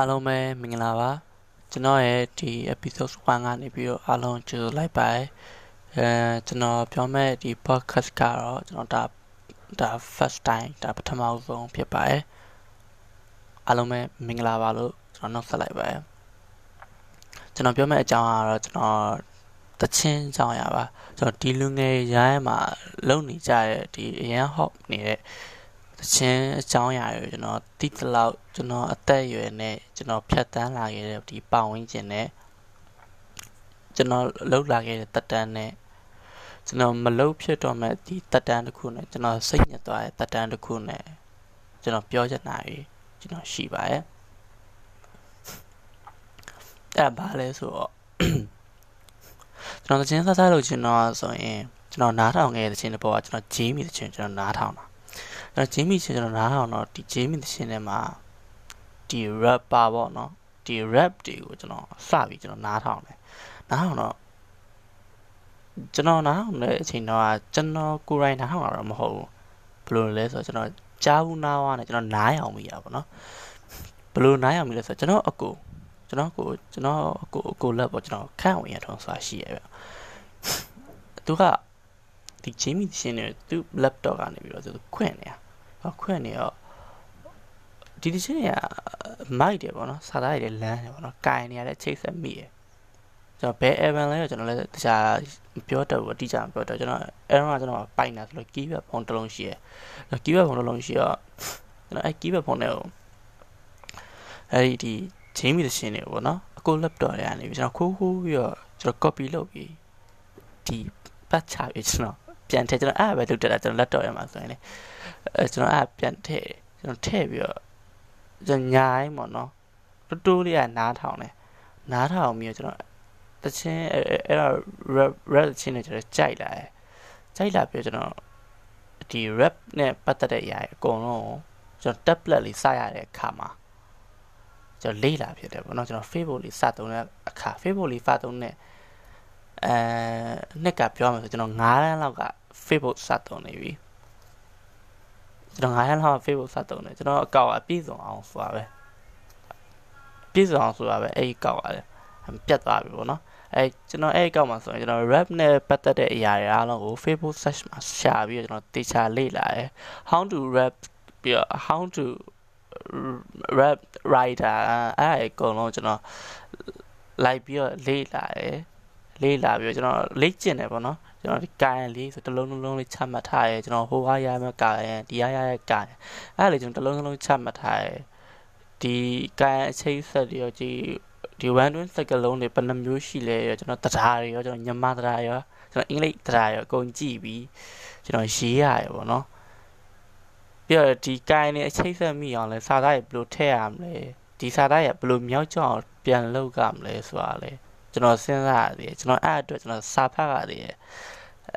အားလုံးပဲမင်္ဂလာပါကျွန်တော်ရဲ့ဒီ episode 1ကနေပြီးတော့အားလုံးကြိုလိုက်ပါတယ်အဲကျွန်တော်ပြောမဲ့ဒီ podcast ကတော့ကျွန်တော်ဒါဒါ first time ဒါပထမဆုံးဖြစ်ပါတယ်အားလုံးပဲမင်္ဂလာပါလို့ကျွန်တော်နှုတ်ဆက်လိုက်ပါတယ်ကျွန်တော်ပြောမဲ့အကြောင်းကတော့ကျွန်တော်တချင်းအကြောင်းရပါကျွန်တော်ဒီလူငယ်ရိုင်းမှာလုံနေကြတဲ့ဒီအရန် hot နေတဲ့ တခြင်းအကြောင်းအရာတွေကျွန်တော်တိတလောက်ကျွန်တော်အသက်အရွယ်နဲ့ကျွန်တော်ဖြတ်တန်းလာခဲ့တဲ့ဒီပတ်ဝန်းကျင်နဲ့ကျွန်တော်လှုပ်လာခဲ့တဲ့တက်တန်းနဲ့ကျွန်တော်မလှုပ်ဖြစ်တော့မဲ့ဒီတက်တန်းတစ်ခုနဲ့ကျွန်တော်စိတ်ညစ်သွားတဲ့တက်တန်းတစ်ခုနဲ့ကျွန်တော်ပြောချင်တာကြီးကျွန်တော်ရှိပါရဲ့အဲ့ဘာလဲဆိုတော့ကျွန်တော်တခြင်းဆဆလို့ကျွန်တော်ဆိုရင်ကျွန်တော်နားထောင်ခဲ့တဲ့တခြင်းတစ်ပေါ်ကကျွန်တော်ဂျေးမီတခြင်းကျွန်တော်နားထောင်တာ အဲ့တော့ဂျေးမီချင်းကျွန်တော်နားထောင်တော့ဒီဂျေးမီသရှင်ထဲမှာဒီ rap ပါပေါ့နော်ဒီ rap တွေကိုကျွန်တော်စပြီးကျွန်တော်နားထောင်တယ်နားထောင်တော့ကျွန်တော်နားထောင်တဲ့အချိန်တော့ကျွန်တော်ကိုယ်တိုင်နားထောင်တာတော့မဟုတ်ဘူးဘယ်လိုလဲဆိုတော့ကျွန်တော်ကြားဘူးနားဝါနဲ့ကျွန်တော်နားရအောင်မိရပါပေါ့နော်ဘယ်လိုနားရအောင်မိလဲဆိုတော့ကျွန်တော်အကူကျွန်တော်ကိုကျွန်တော်အကူအကူလက်ပေါ့ကျွန်တော်ခန့်ဝင်ရထုံးစာရှိရဲ့ဗျသူကဒီဂျေးမီရှင်းနေသူ laptop ကနေပြီးတော့သူခွင့်နေတာ ခွင့်နေတော့ဒီဒီချင်းကမိုက်တယ်ပေါ့နော်စာသားတွေလမ်းတယ်ပေါ့နော်ကင်နေရတဲ့ချိတ်ဆက်မိရယ်ကျွန်တော်ဘယ် Evan လဲကျွန်တော်လည်းတခြားပြောတတ်ဘူးအတိအကျမပြောတတ်ကျွန်တော် Evan ကကျွန်တော်ပိုင်တာဆိုလို့ keyboard ဖုန်းတစ်လုံးရှိရယ် keyboard ဖုန်းတစ်လုံးရှိတော့ကျွန်တော်အဲ keyboard ဖုန်းနဲ့အဲဒီဒီ Jamie သရှင်နေပေါ့နော်အကို laptop တွေကနေကျွန်တော်ခိုးခိုးပြီးတော့ကျွန်တော် copy လုပ်ပြီးဒီပတ်ချပြီးကျွန်တော် ပြန်ထည့်ကျွန်တော်အဲ့ပဲလုပ်တက်တာကျွန်တော် laptop ထဲမှာဆိုရင်လေအဲကျွန်တော်အဲ့ပြန်ထည့်ကျွန်တော်ထည့်ပြီးတော့ကျွန်တော်ညာရင်းပေါ့နော်တူတူလေးကနားထောင်တယ်နားထောင်ပြီးတော့ကျွန်တော်တချင်းအဲ့တော့ rap rap ချင်းနဲ့ကျွန်တော်ကြိုက်လာတယ်ကြိုက်လာပြီးကျွန်တော်ဒီ rap နဲ့ပတ်သက်တဲ့အရာအကုန်လုံးကျွန်တော် tablet လေးစရတဲ့အခါမှာကျွန်တော်လေ့လာဖြစ်တယ်ပေါ့နော်ကျွန်တော် Facebook လေးစသုံးတဲ့အခါ Facebook လေးဖတ်သုံးတဲ့အဲနှစ်ကပြောမှဆိုကျွန်တော်9တန်းလောက်က Facebook စသုံးနေပြီကျွန်တော်9ရက်လောက် Facebook စသုံးတယ်ကျွန်တော်အကောက်အပြည့်စုံအောင်ဆိုတာပဲပြည့်စုံအောင်ဆိုတာပဲအဲ့ဒီကောက်ကလည်းပြတ်သွားပြီပေါ့နော်အဲကျွန်တော်အဲ့ဒီကောက်မှာဆိုရင်ကျွန်တော် rap နဲ့ပတ်သက်တဲ့အရာတွေအားလုံးကို Facebook search မှာရှာပြီးတော့ကျွန်တော်တေချာလေ့လာတယ် how to rap ပြီးတော့ how to rap writer အဲ့အကုန်လုံးကျွန်တော်လိုက်ပြီးတော့လေ့လာတယ်လေ့လာပြီးတော့ကျွန်တော်လေ့ကျင့်တယ်ပေါ့နော် ကျွန်တော်ဒီကာယံလေးဆိုတစ်လုံးလုံးလေးချမှတ်ထားရဲကျွန်တော်ဟိုဟာရမယ်ကာယံဒီဟာရရဲ့ကာယံအဲ့ဒါလေကျွန်တော်တစ်လုံးလုံးချမှတ်ထားရဲဒီကာယံအချိတ်ဆက်တွေရောဒီဒီ one twin စကလုံးတွေဘယ်နှမျိုးရှိလဲရောကျွန်တော်တရားတွေရောကျွန်တော်ညမတရားရောကျွန်တော်အင်္ဂလိပ်တရားရောအကုန်ကြည့်ပြီးကျွန်တော်ရေးရရပေါ့နော်ပြီးတော့ဒီကိုင်းနေအချိတ်ဆက်မိအောင်လဲစာသားရဘယ်လိုထည့်ရမလဲဒီစာသားရဘယ်လိုမြောက်ကြောင်ပြန်လုပ်ကြမလဲဆိုတာလဲ ကျွန်တော်စဉ်းစားရသေးတယ်ကျွန်တော်အဲ့အတွက်ကျွန်တော်စာဖတ်ရသေးတယ်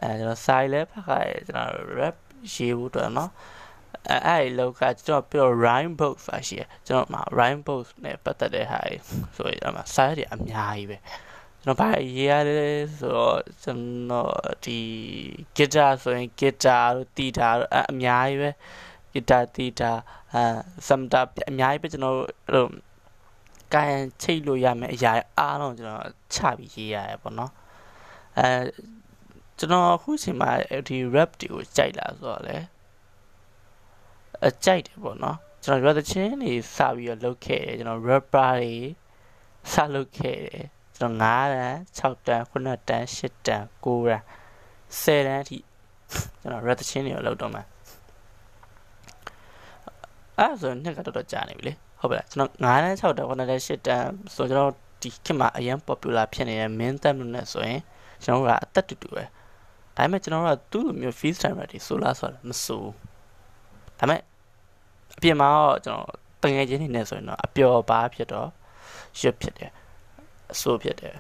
အဲကျွန်တော်စာလည်းဖတ်ရတယ်ကျွန်တော် rap ရေးဖို့အတွက်เนาะအဲအဲ့ဒီလောက်ကကျွန်တော်ပြော rhyme book ဆိုတာရှိတယ်ကျွန်တော်မှာ rhyme book နဲ့ပတ်သက်တဲ့ဟာဆိုရင်အမှစာရည်အများကြီးပဲကျွန်တော်ဘာရေးရလဲဆိုတော့ကျွန်တော်ဒီ guitar ဆိုရင် guitar တို့ guitar တို့အများကြီးပဲ guitar guitar အဲ samta အများကြီးပဲကျွန်တော်ဟို ကိုင်ချိတ်လို့ရမယ်အရာအားလုံးကျွန်တော်ချပြီးရေးရတယ်ပေါ့နော်အဲကျွန်တော်အခုချိန်မှာဒီ rap တွေကိုကြိုက်လာဆိုတော့လေအကြိုက်တယ်ပေါ့နော်ကျွန်တော် rap သချင်းတွေစပြီးတော့လုပ်ခဲ့တယ်ကျွန်တော် rapper တွေစလုပ်ခဲ့တယ်ကျွန်တော်9တန်း6တန်း9တန်း10တန်း9တန်း10တန်းအထိကျွန်တော် rap သချင်းတွေလုပ်တော့မှာအဲ့ဆိုနှစ်ကတော်တော်ကြာနေပြီလေ ဟုတ်ပါလားကျွန်တော်9တန်း6တန်း9တန်း10တန်းဆိုကျွန်တော်ဒီခေတ်မှာအရင် popular ဖြစ်နေတဲ့ main theme လို့နဲ့ဆိုရင်ကျွန်တော်ကအသက်တူတူပဲဒါပေမဲ့ကျွန်တော်တို့ကသူ့လိုမျိုး freeze timer တွေဆိုလားဆိုတော့မဆိုဒါပေမဲ့အပြင်မှာတော့ကျွန်တော်တငယ်ချင်းနေနေဆိုရင်တော့အပျော်ပါဖြစ်တော့ရွတ်ဖြစ်တယ်အဆိုးဖြစ်တယ်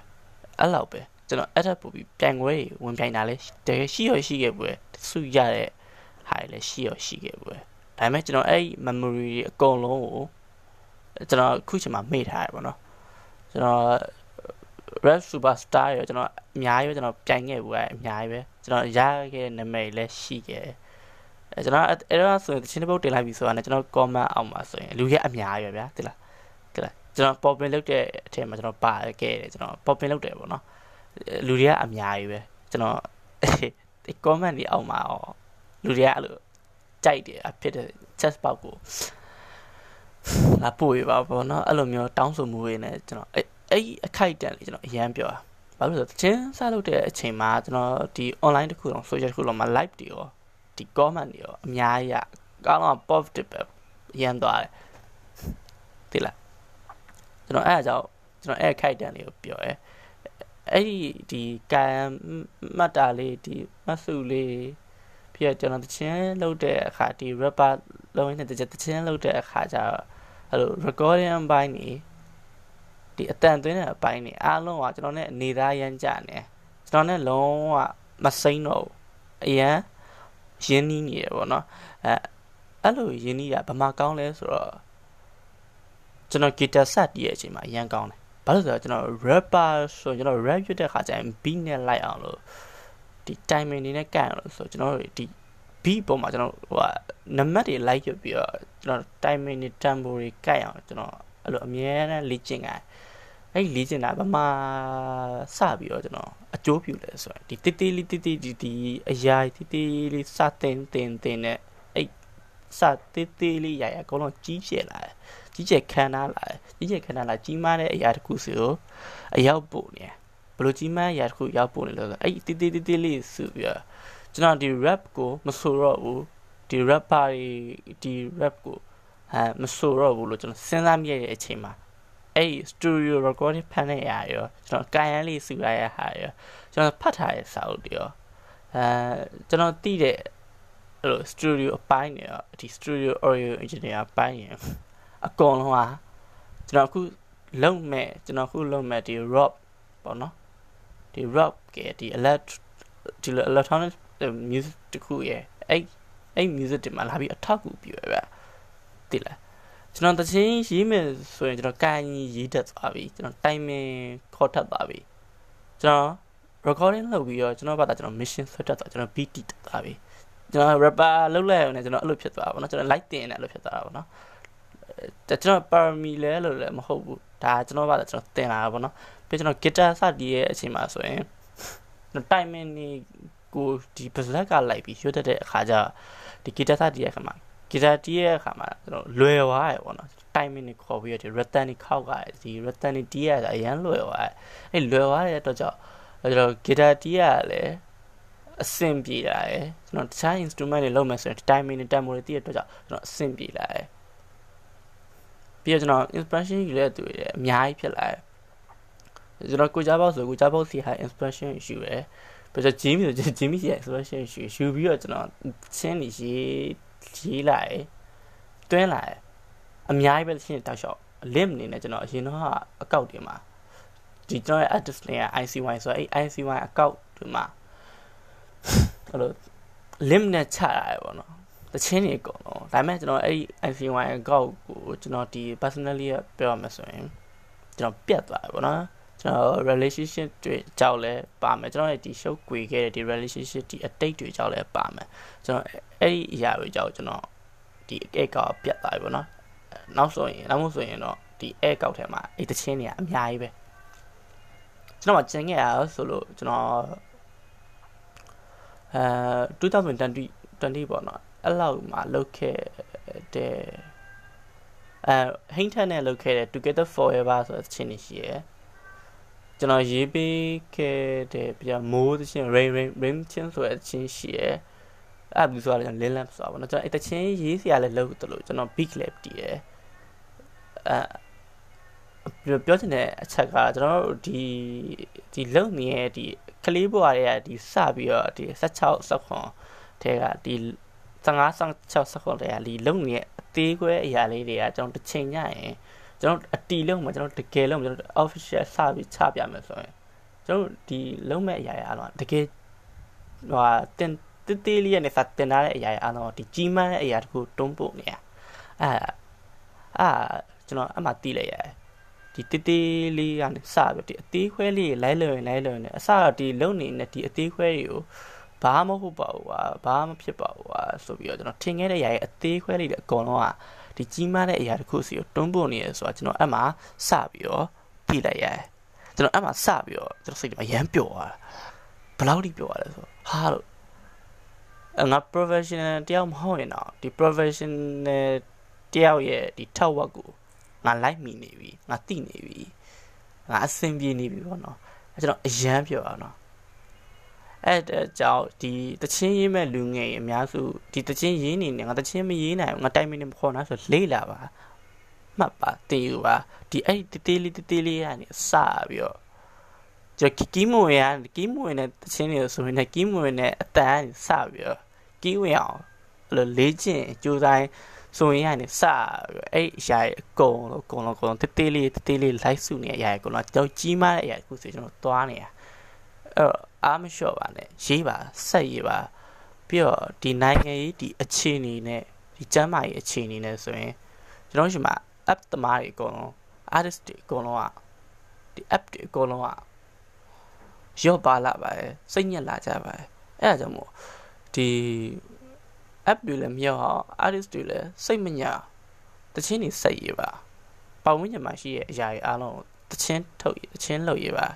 အဲ့လောက်ပဲကျွန်တော်အဲ့ထက်ပိုပြီးပြိုင်ခွဲဝင်ပြိုင်တာလဲတကယ်ရှိရရှိခဲ့ပွဲစုရတဲ့ဟာတွေလည်းရှိရရှိခဲ့ပွဲဒါပေမဲ့ကျွန်တော်အဲ့ memory တွေအကုန်လုံးကို ကျွန်တော်အခုချိန်မှာမေ့ထားရပါတော့ကျွန်တော် rap superstar ရောကျွန်တော်အများကြီးပဲကျွန်တော်ပြိုင်ခဲ့ဘူးအဲအများကြီးပဲကျွန်တော်ရခဲ့နာမည်လည်းရှိခဲ့အဲကျွန်တော်အဲ့တော့ဆိုရင်တချင်းတစ်ပုတ်တင်လိုက်ပြီဆိုတာနဲ့ကျွန်တော် comment အောက်မှာဆိုရင်လူရဲ့အများကြီးပဲဗျာတိလားတိလားကျွန်တော် pop in လုပ်တဲ့အထက်မှာကျွန်တော်ပါခဲ့တယ်ကျွန်တော် pop in လုပ်တယ်ပေါ့နော်လူတွေကအများကြီးပဲကျွန်တော် comment တွေအောက်မှာရောလူတွေကအဲ့လိုကြိုက်တယ်အဖြစ်တဲ့ chest box ကို လာပို့ရပါဘောနော်အဲ့လိုမျိုးတောင်းဆိုမှုတွေနဲ့ကျွန်တော်အဲ့အဲ့အခိုက်တန်လေးကျွန်တော်အရန်ပြောတာဘာလို့လဲဆိုတော့ချင်းစားလုပ်တဲ့အချိန်မှာကျွန်တော်ဒီ online တစ်ခုလုံး social တစ်ခုလုံးမှာ live တွေရောဒီ comment တွေရောအများကြီးအကောင်းတော့ positive ပဲရန်သွားတယ်သိလားကျွန်တော်အဲ့အကြောင်းကျွန်တော်အဲ့ခိုက်တန်လေးကိုပြောရဲအဲ့ဒီဒီကံမတ်တာလေးဒီမတ်စုလေးပြီးတော့ကျွန်တော်တချင်းလုပ်တဲ့အခါဒီ rapper လုံးဝနဲ့တချင်းလုပ်တဲ့အခါကျတော့ အဲ့လို recording ဘိုင်းနေဒီအတန်သွင်းတဲ့အပိုင်းနေအားလုံးကကျွန်တော်နဲ့နေသားရမ်းကြနေကျွန်တော်နဲ့လုံးဝမစိမ့်တော့အရန်ရင်းနှီးနေရပေါ့နော်အဲအဲ့လိုရင်းနှီးတာဘာမှကောင်းလဲဆိုတော့ကျွန်တော်ဂီတာဆက်တည်ရဲ့အချိန်မှာအရန်ကောင်းတယ်ဘာလို့ဆိုတော့ကျွန်တော် rapper ဆိုကျွန်တော် rap ရွတ်တဲ့ခါကျရင် beat နဲ့လိုက်အောင်လို့ဒီ timing နေနဲ့ကန်အောင်လို့ဆိုကျွန်တော်တို့ဒီ beat ပေါ်မှာကျွန်တော်ဟိုကနံပါတ်တွေ like ရွတ်ပြီးတော့ ကျွန်တော် timing တွေ tempo တွေကတ်အောင်ကျွန်တော်အဲ့လိုအမြဲတမ်းလေ့ကျင့်ကြတယ်အဲ့လေ့ကျင့်တာဘာမှစပြီးတော့ကျွန်တော်အကျိုးပြုလဲဆိုရင်ဒီတိတိလေးတိတိဒီဒီအရာတိတိလေးစတင်တင်တင်နဲ့အဲ့စတိတိလေးရရအကုန်လုံးကြီးကျယ်လာတယ်ကြီးကျယ်ခံထားလာတယ်ကြီးကျယ်ခံထားလာကြီးမားတဲ့အရာတစ်ခုစီကိုအရောက်ပို့နေဘလို့ကြီးမားအရာတစ်ခုရောက်ပို့နေလို့ဆိုအဲ့တိတိတိတိလေးဆိုပြီးတော့ကျွန်တော်ဒီ rap ကိုမဆိုတော့ဘူး ဒီ rapper ဒီ rap ကိုအဲမဆိုတော့ဘူးလို့ကျွန်တော်စဉ်းစားမိရတဲ့အချိန်မှာအဲ့ studio recording ဖန်တဲ့ရာရောကျွန်တော်ကာယန်လေးစုရရဟာရောကျွန်တော်ဖတ်ထားတဲ့စာအုပ်တွေရောအဲကျွန်တော်သိတဲ့အဲ့လို studio အပိုင်းတွေရောဒီ studio audio engineer အပိုင်းရအကုန်လုံးဟာကျွန်တော်အခုလုံမဲ့ကျွန်တော်အခုလုံမဲ့ဒီ rock ပေါ့နော်ဒီ rock ကဒီ elect ဒီ electronic music တခုရဲ့အဲ့ အဲ့ music တွေမှာလာပြီးအထောက်အကူပြုရပါတိလားကျွန်တော်တချင်းရေးမယ်ဆိုရင်ကျွန်တော်ကိုင်ရေးတတ်သွားပြီကျွန်တော် timing ခေါ်ထပ်သွားပြီကျွန်တော် recording လုပ်ပြီးတော့ကျွန်တော်ဘာသာကျွန်တော် mission ဆွတ်တက်သွားကျွန်တော် beat တက်သွားပြီကျွန်တော် rapper လုပ်လိုက်ရုံနဲ့ကျွန်တော်အဲ့လိုဖြစ်သွားပါဘောနော်ကျွန်တော် light တင်နေအဲ့လိုဖြစ်သွားတာဘောနော်ကျွန်တော် parami လဲလို့လည်းမဟုတ်ဘူးဒါကျွန်တော်ဘာသာကျွန်တော်တင်လာတာဘောနော်ပြီးကျွန်တော် guitar စတီးရဲ့အချိန်မှာဆိုရင် timing ကိုဒီ black ကလိုက်ပြီးရွတ်တက်တဲ့အခါကျတော့ ဒီ guitar စတီးရဲ့အခါမှာဂီတာတီးရဲ့အခါမှာကျွန်တော်လွယ်သွားရပေါ့နော် timing ကိုခေါ်ပြီးတော့ဒီ rhythm ကိုခောက်ကဒီ rhythm ကိုတီးရတာအရန်လွယ်သွားတယ်အဲ့လွယ်သွားတဲ့အတွက်ကြောင့်ကျွန်တော်ဂီတာတီးရလည်းအဆင်ပြေလာတယ်ကျွန်တော်တခြား instrument တွေလုပ်မယ်ဆိုရင် timing နဲ့ tempo တွေတီးရတဲ့အတွက်ကြောင့်ကျွန်တော်အဆင်ပြေလာတယ်ပြီးတော့ကျွန်တော် inspiration ယူတဲ့သူတွေအများကြီးဖြစ်လာတယ်ကျွန်တော်ကိုကြပေါက်ဆိုကိုကြပေါက်စီဟာ inspiration ယူတယ် ပြီးတော့ Jimmy ဆို Jimmy စီ inspiration ယူယူပြီးတော့ကျွန်တော်ချင်းနေရေးရေးလာတယ်တွင်းလာတယ်အများကြီးပဲရှင်းတောက်လျှောက် limb အနေနဲ့ကျွန်တော်အရင်တော့အကောက်တွေမှာဒီကျွန်တော်ရဲ့ artist တွေက ICY ဆိုတော့အဲ့ ICY အကောက်တွေမှာအဲ့လို limb နဲ့ချရတယ်ပေါ့နော်တချင်းတွေအကုန်လုံးဒါပေမဲ့ကျွန်တော်အဲ့ ICY အကောက်ကိုကျွန်တော်ဒီ personally ပြောရမှာဆိုရင်ကျွန်တော်ပြတ်သွားတယ်ပေါ့နော် ကျွန်တော် relationship တွေကြောက်လဲပါမယ်ကျွန်တော်ရဲ့ဒီ show ကွေခဲ့တဲ့ဒီ relationship ဒီ update တွေကြောက်လဲပါမယ်ကျွန်တော်အဲ့ဒီအရာတွေကြောက်ကျွန်တော်ဒီအဲ့ကောက်ပြတ်သွားပြီပေါ့နော်နောက်ဆိုရင်နောက်မို့ဆိုရင်တော့ဒီအဲ့ကောက်ထဲမှာအဲ့တချင်းတွေကအများကြီးပဲကျွန်တော်ကျန်ခဲ့ရဆိုလို့ကျွန်တော်အဲ2020 20ပေါ့နော်အဲ့လောက်မှာလုပ်ခဲ့တဲ့အဲဟိန်းထန်နဲ့လုပ်ခဲ့တဲ့ Together Forever ဆိုတဲ့ချင်းတွေရှိရယ် ကျွန်တော်ရေးပေးခဲ့တဲ့ပြမိုးသချင်း rain rain rain ချင်းဆိုတဲ့ချင်းရှိရယ်အဲ့ဒါဆိုတော့လင်းလန့်ဆိုတာပေါ့နော်ကျွန်တော်အဲ့တချင်းရေးစရာလည်းလုပ်တယ်လို့ကျွန်တော် big lab တည်ရယ်အဲပြောချင်တဲ့အချက်ကကျွန်တော်တို့ဒီဒီလုံနေတဲ့ဒီကလေးဘွားတွေကဒီစပြီးတော့ဒီ16 16ထဲကဒီ15 16 16ထဲကဒီလုံနေတဲ့အသေးခွဲအရာလေးတွေကကျွန်တော်တစ်ချိန်ညရင် ကျွန်တော်အတီလုံးမှာကျွန်တော်တကယ်လုံးကျွန်တော် official စပြီးချပြမယ်ဆိုရင်ကျွန်တော်ဒီလုံးမဲ့အရာရအားလုံးတကယ်ဟိုတင်တေးသေးလေးနဲ့စတင်ထားတဲ့အရာရအားလုံးဒီကြီးမားတဲ့အရာတခုတွန်းပို့နေရအဲအာကျွန်တော်အမှတီးလိုက်ရတယ်ဒီတေးသေးလေးကနေစပြီးဒီအသေးခွဲလေးလိုက်လွင်လိုက်လွင်နဲ့အစတော့ဒီလုံနေတဲ့ဒီအသေးခွဲတွေကိုဘာမှမဟုတ်ပါဘူးကွာဘာမှမဖြစ်ပါဘူးကွာဆိုပြီးတော့ကျွန်တော်ထင်ခဲ့တဲ့ຢာရဲ့အသေးခွဲလေးတွေအကုန်လုံးက ဒီကြီးမားတဲ့အရာတစ်ခုစီကိုတွန်းပို့နေရဆိုတော့ကျွန်တော်အဲ့မှာစပြီးတော့ပြလိုက်ရတယ်ကျွန်တော်အဲ့မှာစပြီးတော့ကျွန်တော်စိတ်ထဲမှာရမ်းပျော်သွားတာဘယ်လောက်ထိပျော်ရလဲဆိုဟာလို့ငါ professional တယောက်မဟုတ်ရင်တော့ဒီ professional တယောက်ရဲ့ဒီထောက်ဝက်ကိုငါလိုက်မိနေပြီငါသိနေပြီငါအဆင်ပြေနေပြီပေါ့နော်အဲကျွန်တော်အရန်ပြောအောင်နော် အဲ့ဒါကြောင့်ဒီတချင်းရေးမဲ့လူငယ်အများစုဒီတချင်းရေးနေနေငါတချင်းမရေးနိုင်ဘူးငါတိုင်မင်းနေမခေါ်နိုင်ဆိုလေးလာပါမှတ်ပါတင်ယူပါဒီအဲ့ဒီတေးလေးတေးလေးကနေစပြီးတော့ကျွန်တော်ကီးမွေရကီးမွေနဲ့တချင်းတွေဆိုရင်လည်းကီးမွေနဲ့အတန်စပြီးတော့ကီးဝင်အောင်အဲ့လိုလေးကျင့်ကြိုးစားဆိုရင်ကနေစအဲ့အရာအကုန်လုံးအကုန်လုံးအကုန်လုံးတေးသေးလေးတေးသေးလေး live စုနေတဲ့အရာအကုန်လုံးကျွန်တော်ကြီးမားတဲ့အရာတစ်ခုဆိုကျွန်တော်သွားနေတာအဲ့တော့ အားမလျှော့ပါနဲ့ရေးပါဆက်ရေးပါပြီးတော့ဒီနိုင်ငံရေးဒီအခြေအနေနဲ့ဒီကျမ်းမာရေးအခြေအနေနဲ့ဆိုရင်ကျွန်တော်ရှိမှာ app သမားတွေအကုန်လုံး artist တွေအကုန်လုံးကဒီ app တွေအကုန်လုံးကရော့ပါလာပါတယ်စိတ်ညစ်လာကြပါတယ်အဲ့ဒါကြောင့်မို့ဒီ app တွေလည်းမရောက်အောင် artist တွေလည်းစိတ်မညာတချင်းတွေစိတ်ရပါပတ်ဝန်းကျင်မှာရှိတဲ့အရာတွေအားလုံးတချင်းထုတ်တချင်းလုပ်ရပါ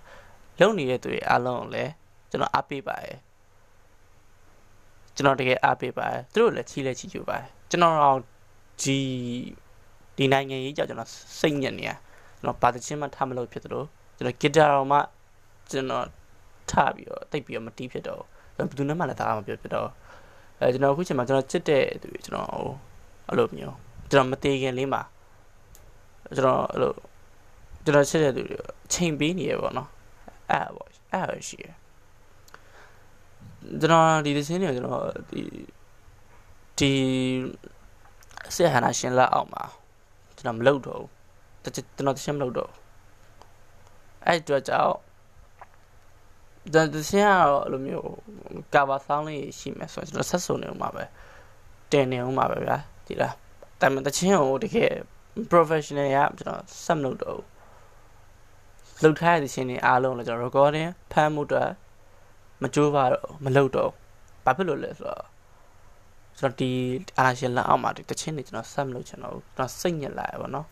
လုံနေတဲ့သူတွေအားလုံးကိုလည်း ကျွန်တော်အားပေးပါတယ်ကျွန်တော်တကယ်အားပေးပါတယ်သူတို့လည်းချီးလဲချီးကျူပါတယ်ကျွန်တော်တော့ဒီဒီနိုင်ငံရေးကြောင့်ကျွန်တော်စိတ်ညစ်နေရကျွန်တော်ပါတချင်းမှထားမလို့ဖြစ်တယ်လို့ကျွန်တော်ဂီတာတော့မှကျွန်တော်ထားပြီးတော့တိတ်ပြီးတော့မတီးဖြစ်တော့ဘယ်သူနဲ့မှလည်းသားမပြောဖြစ်တော့အဲကျွန်တော်အခုချိန်မှာကျွန်တော်ချစ်တဲ့သူကျွန်တော်အဲ့လိုမျိုးကျွန်တော်မသေးခင်လေးမှာကျွန်တော်အဲ့လိုကျွန်တော်ချစ်တဲ့သူတွေချိန်ပေးနေရပေါ့နော်အဲ့ပေါ့အဲ့ရှိရ ကျွန်တော်ဒီသင်းတွေကျွန်တော်ဒီဒီဆက်ဟနာရှင်လက်အောင်မှာကျွန်တော်မလုပ်တော့ဘူးကျွန်တော်တချင်းမလုပ်တော့အဲ့အတွက်ကြောင့်ဒါတစင်းကတော့အဲ့လိုမျိုးကာဗာဆောင်းလေးရှိမယ်ဆိုတော့ကျွန်တော်ဆက်စုံနေဦးမှာပဲတင်နေဦးမှာပဲဗျာဒီလားဒါပေမဲ့တချင်းကိုတကယ် professional ရကျွန်တော်ဆက်မလုပ်တော့ဘူးလှုပ်ထားတဲ့ချင်းတွေအားလုံးလည်းကျွန်တော် recording ဖမ်းမှုတော့ မကြိုးပါတော့မလုပ်တော့ဘာဖြစ်လို့လဲဆိုတော့ကျွန်တော်ဒီအာရှင်လက်အောက်မှာဒီတချင်းတွေကျွန်တော်ဆက်မလုပ်ချင်တော့ဘူးကျွန်တော်စိတ်ညစ်လာရပါတော့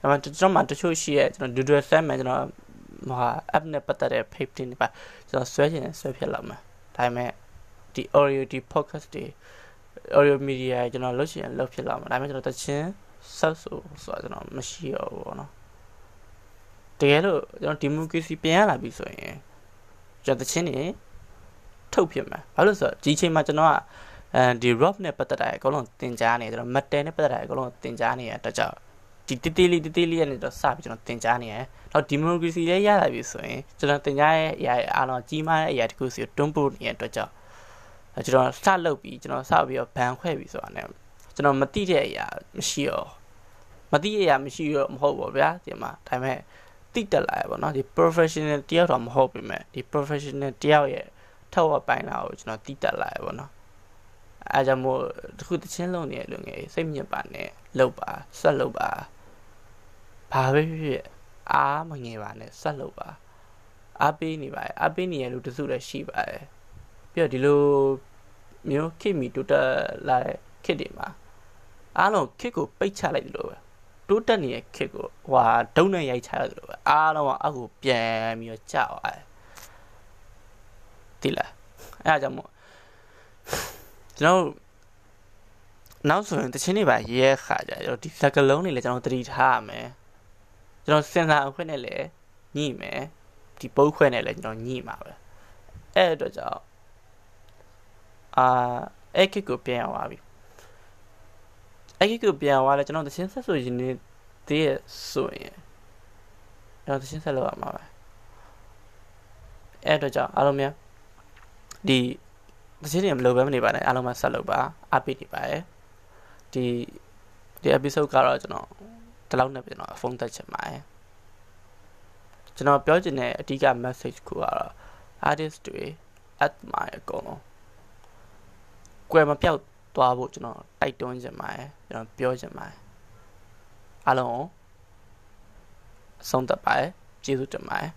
ဒါပေမဲ့ကျွန်တော်မှတချို့ရှိရဲ့ကျွန်တော် doodle set မှာကျွန်တော်ဟာ app နဲ့ပတ်သက်တဲ့ page တွေပါကျွန်တော်ဆွဲချင်ဆွဲဖြစ်လာမှာဒါပေမဲ့ဒီ audio ဒီ podcast တွေ audio media ကျွန်တော်လုပ်ချင်လုပ်ဖြစ်လာမှာဒါပေမဲ့ကျွန်တော်တချင်းဆက်ဆိုဆိုတာကျွန်တော်မရှိတော့ဘူးပေါ့နော်တကယ်လို့ကျွန်တော် democracy ပြန်ရလာပြီဆိုရင် ကျွန်တော်တချင်းနေထုတ်ဖြစ်မှာဘာလို့ဆိုတော့ဒီချိန်မှာကျွန်တော်ကအဲဒီ rock နဲ့ပတ်သက်တာအကုန်လုံးတင်ကြားနေကျွန်တော် metal နဲ့ပတ်သက်တာအကုန်လုံးတင်ကြားနေရတဲ့ကြောင့်ဒီတေးသေးလေးတေးသေးလေးကနေတော့စပြီးကျွန်တော်တင်ကြားနေရတယ်။တော့ဒီမိုကရေစီလေးရလာပြီဆိုရင်ကျွန်တော်တင်ကြားရဲ့အရာအားလုံးကြီးမားတဲ့အရာတခုစီကိုတွန်းပို့နေတဲ့အတွက်ကြောင့်ကျွန်တော်စလုပ်ပြီးကျွန်တော်စပြီးတော့ဘန်ခွဲပြီးဆိုတာ ਨੇ ကျွန်တော်မသိတဲ့အရာမရှိတော့မသိတဲ့အရာမရှိတော့မဟုတ်ပါဗျာဒီမှာဒါပေမဲ့ တိတက်လာရပါတော့ဒီ professional တယောက်တော့မဟုတ်ပြီမဲ့ဒီ professional တယောက်ရဲ့ထောက်ဝပိုင်းလာကိုကျွန်တော်တိတက်လာရပါတော့အဲကြောင့်မို့တခုတချင်းလုံးနေတဲ့လူငယ်စိတ်မြင့်ပါနဲ့လောက်ပါဆက်လောက်ပါဘာပဲဖြစ်ဖြစ်အားမငယ်ပါနဲ့ဆက်လုပ်ပါအားပေးနေပါတယ်အားပေးနေရလို့တစုလည်းရှိပါတယ်ပြီးတော့ဒီလိုမျိုးခစ်မီတိုးတက်လာတဲ့ခစ်တွေမှာအားလုံးခစ်ကိုပိတ်ချလိုက်တယ်လို့ပဲ တိုးတက်နေတဲ့ခစ်ကိုဟွာဒုံနဲ့ရိုက်ချရတယ်လို့ပဲအားလုံးကအောက်ကိုပြန်ပြီးတော့ကြောက်ရတယ်တိလားအဲအကြောင်းမို့ကျွန်တော်နောက်ဆိုရင်တချင်းတွေပါရဲခါကြကျွန်တော်ဒီစကလုံးတွေလည်းကျွန်တော်သတိထားရမယ်ကျွန်တော်စင်စာအခွင့်နဲ့လည်းညှိမယ်ဒီပုတ်ခွဲနဲ့လည်းကျွန်တော်ညှိမှာပဲအဲ့အတွက်ကြောင့်အာအဲ့ကစ်ကိုပြန်သွားပြီ အဲ့ကစ်ကိုပြန်သွားလဲကျွန်တော်တချင်းဆက်ဆိုရင်နေတည်းရဆိုရင်ကျွန်တော်တချင်းဆက်လုပ်ရမှာပဲအဲ့အတွက်ကြောင့်အားလုံးများဒီတချင်းတွေမလုပ်ဘဲမနေပါနဲ့အားလုံးမဆက်လုပ်ပါအပိနေပါရယ်ဒီဒီ episode ကတော့ကျွန်တော်ဒီလောက်နဲ့ကျွန်တော်ဖုန်းတက်ချင်ပါတယ်ကျွန်တော်ပြောချင်တဲ့အဓိက message ကိုကတော့ artist တွေ at မှာအကုန်လုံးကွယ်မပြောက် သွားဖို့ကျွန်တော်တိုက်တွန်းချင်ပါတယ်ကျွန်တော်ပြောချင်ပါတယ်အားလုံးအဆုံးသတ်ပါတယ်ကျေးဇူးတင်ပါတယ်